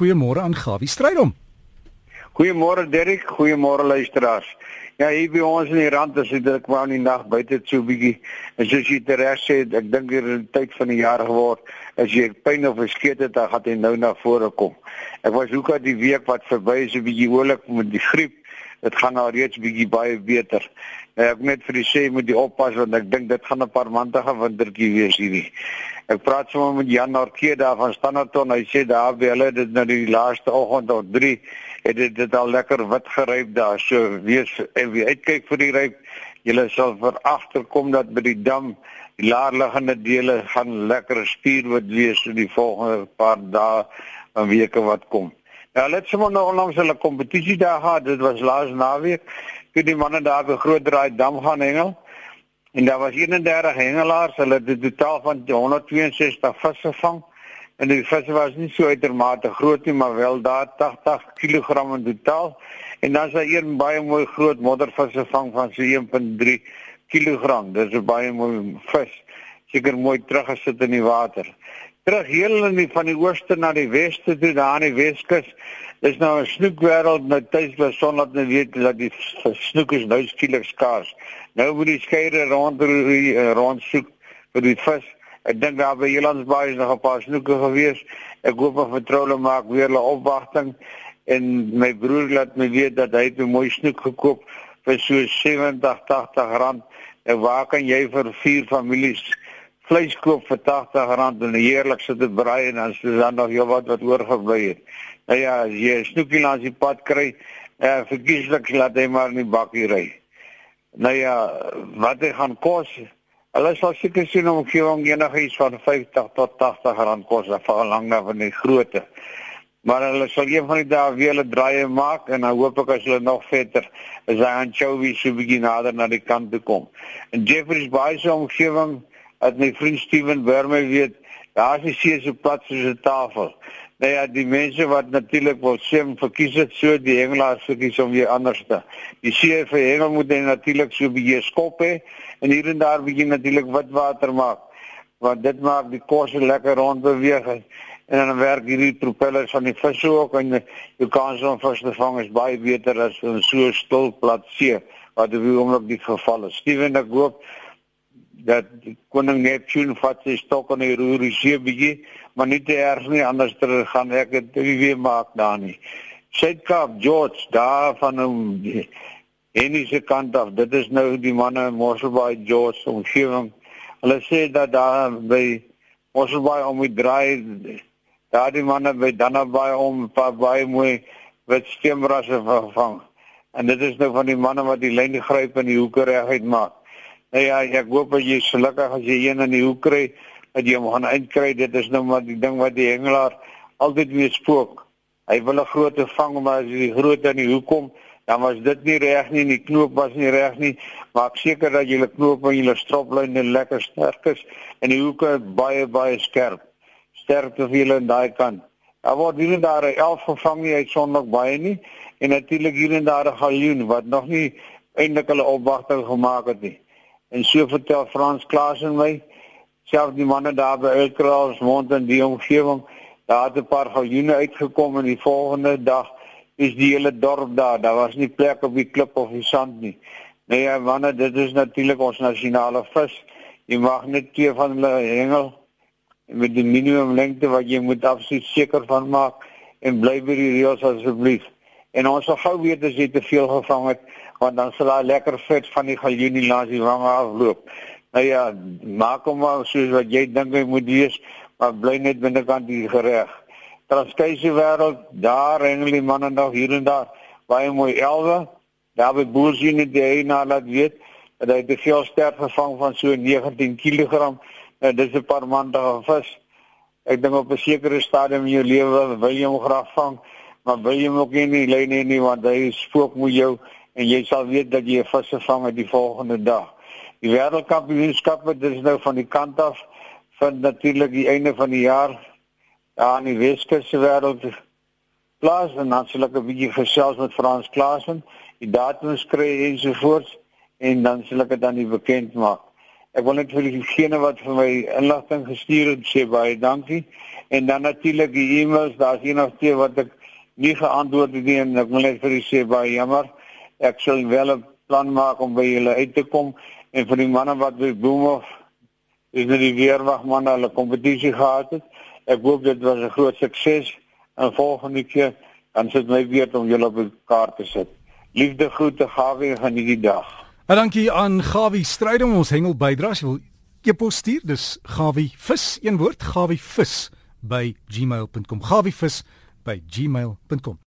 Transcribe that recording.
goeiemôre aan Gawie Strydom. Goeiemôre Derek, goeiemôre luisteraars. Ja, hier by ons in die rand is dit ek wou in die nag buite so bietjie. En soos jy reg sê, ek dink hier in die tyd van die jaar geword, as jy pyn of verskeet het, dan gaan hy nou na vore kom. Ek was hoeka die week wat verby is, 'n bietjie oulik met die griep. Dit gaan nou reeds bietjie baie beter. Nou, ek net vir die sê moet jy oppas want ek dink dit gaan 'n paar maandige wintertjie wees hierdie. Ek praat sommer met Jan Norke daar van Standerton. Hy sê daar by hulle dit nou die laaste oggend of 3 het dit dit al lekker wit geryp daar. So wees en wie uitkyk vir die ryp, julle sal veragterkom dat by die dam die laarliggende dele gaan lekker spierwit wees in die volgende paar dae en weke wat kom. Ja, let sommer nou onlangs hulle kompetisie daar gehad. Dit was laas naweek. Toe die manne daar 'n groot draai dam gaan hengel. En daar was 31 hengelaars. Hulle het 'n totaal van 162 visse gevang. En die visse was nie so uitermate groot nie, maar wel daar 80 kg in totaal. En dan is daar een baie mooi groot moddervisse vang van so 1.3 kg. Dis 'n baie mooi vis. Seker mooi teruggesit in die water terug heel in die van die ooste na die weste toe daar aan die Weskus. Dis nou 'n snoekwêreld nou tuis was sonder dat weet dat die snoek is nou skielik skaars. Nou moet die skeide rond uh, rond soek vir die vis. Ek dink daar by Jelandsbaai is nog 'n paar snoeke gewees. Ek hoop of vertroule maak weer hulle opwagting en my broer laat my weet dat hy 'n mooi snoek gekoop vir so 70 80 rand. En waar kan jy vir vier families vleis koop vir R80 en heerlik sit dit braai en dan is dan nog jou wat oorgebly het. Nou ja, as jy 'n snoekie langs die pad kry, eh verkieslik laat hy maar in die bakkie ry. Nou ja, wat hy gaan kos? Hulle sal seker sien om omgewing enigiets van 50 tot 80 rand kos afhangende na van die grootte. Maar hulle sal een van die dae weer hulle draaie maak en dan hoop ek as hulle nog vetter is hy aan Chovy se begin nader na die kant toe kom. En Jeffrey's Bay se omgewing as my vriend Steven Burme weet, daar is hier so plat soos 'n tafel. Nou ja, die mense wat natuurlik wil sê verkies dit so die hengelaars verkies om weer anders te. Die see vir hengel moet natuurlik so bietjie skop hê en hier en daar bietjie natuurlik wit water maak. Want dit maak die kos lekker rond beweeg en dan werk hierdie propellers van die vis ook en jy kan so 'n vis vang is baie beter as in so 'n stil plat see wat die oomblik die geval is. Steven ek hoop dat koning Neptune vat sy stok in die roer see bietjie, maar nie te erg nie, anders ter gaan ek dit weer maak daar nie. Suidkaap George daar van hom enige kant af. Dit is nou die manne Mosselbaai George omgewing. Hulle sê dat daar by Mosselbaai om die draai daar die manne by Dannabaai om paar baie mooi wat stemrasse vervang. En dit is nou van die manne wat die lyn gryp en die hoeke reguit maak. Nou ja, ek hoop jy gelukkig as jy een in die hoek kry, dat jy hom gaan uitkry. Dit is nou maar die ding wat die hengelaar altyd weer spook. Hy wil 'n groot vang, maar as die groot in die hoek kom, dan was dit nie reg nie, die knoop was nie reg nie. Maak seker dat jy die knoop en jou stroplyne lekker sterk is en die hoeke baie baie skerp. Sterk te veel aan daai kant. Daar word hier en daar 11 gevang nie uitsonderlik baie nie en natuurlik hier en daar 'n galjoen wat nog nie eintlik hulle opwagting gemaak het nie. En so vertel Frans Klaas en my, self die manne daar by Elkraals mond in die omgewing, daar het 'n paar galjoene uitgekom en die volgende dag is die hele dorp daar. Daar was nie plek op die klip of die sand nie. Nee, manne, dit is natuurlik ons nasionale vis. Jy mag net twee van hulle hengel met die minimum lengte wat jy moet absoluut seker van maak en bly by die reëls asseblief. En ons sal gou weet as jy te veel gevang het want dan sal daai lekker vet van die galjoenie langs die wange afloop. Nou ja, maak hom maar soos wat jy dink hy moet wees, maar bly net binnekant die gereg. Transkeise wêreld, daar hengel die manne nog hier en daar baie mooi elwe. Daar by boersien die hy na laat weet dat hy te veel sterk gevang van so 19 kg. Nou dis 'n paar maande vis. Ek dink op 'n sekere stadium in jou lewe wil jy hom graag vang, maar wil jy hom ook nie in die lyn hê nie want hy spook met jou en jy sal weet dat jy 'n vis gevang het die volgende dag. Die wêreldkampioenskappe dit is nou van die kant af van natuurlik die einde van die jaar daar in die Weskus wêreld plaas en dan sal ek 'n bietjie gesels met Frans Klaasen, die datums kry ensovoorts en dan sal ek dit dan bekend maak. Ek wil net vir diegene wat vir my inligting gestuur het sê baie dankie. En dan natuurlik die e-mails, daar's hier nog twee wat ek nie geantwoord het nie en ek wil net vir u sê baie jammer. Ek sal wel 'n plan maak om by julle uit te kom en vir die manne wat by Boomhof is net die weerwagmanne hulle kompetisie gehad het. Ek hoop dit was 'n groot sukses en volgende keer dan sit my weer om julle op die kaart te sit. Liefde groete Gawie van hierdie dag. En dankie aan Gawie Strydom ons hengel bydra. Jy wil e-pos stuur, dis Gawie vis een woord Gawie vis by gmail.com. Gawie vis gmail.com.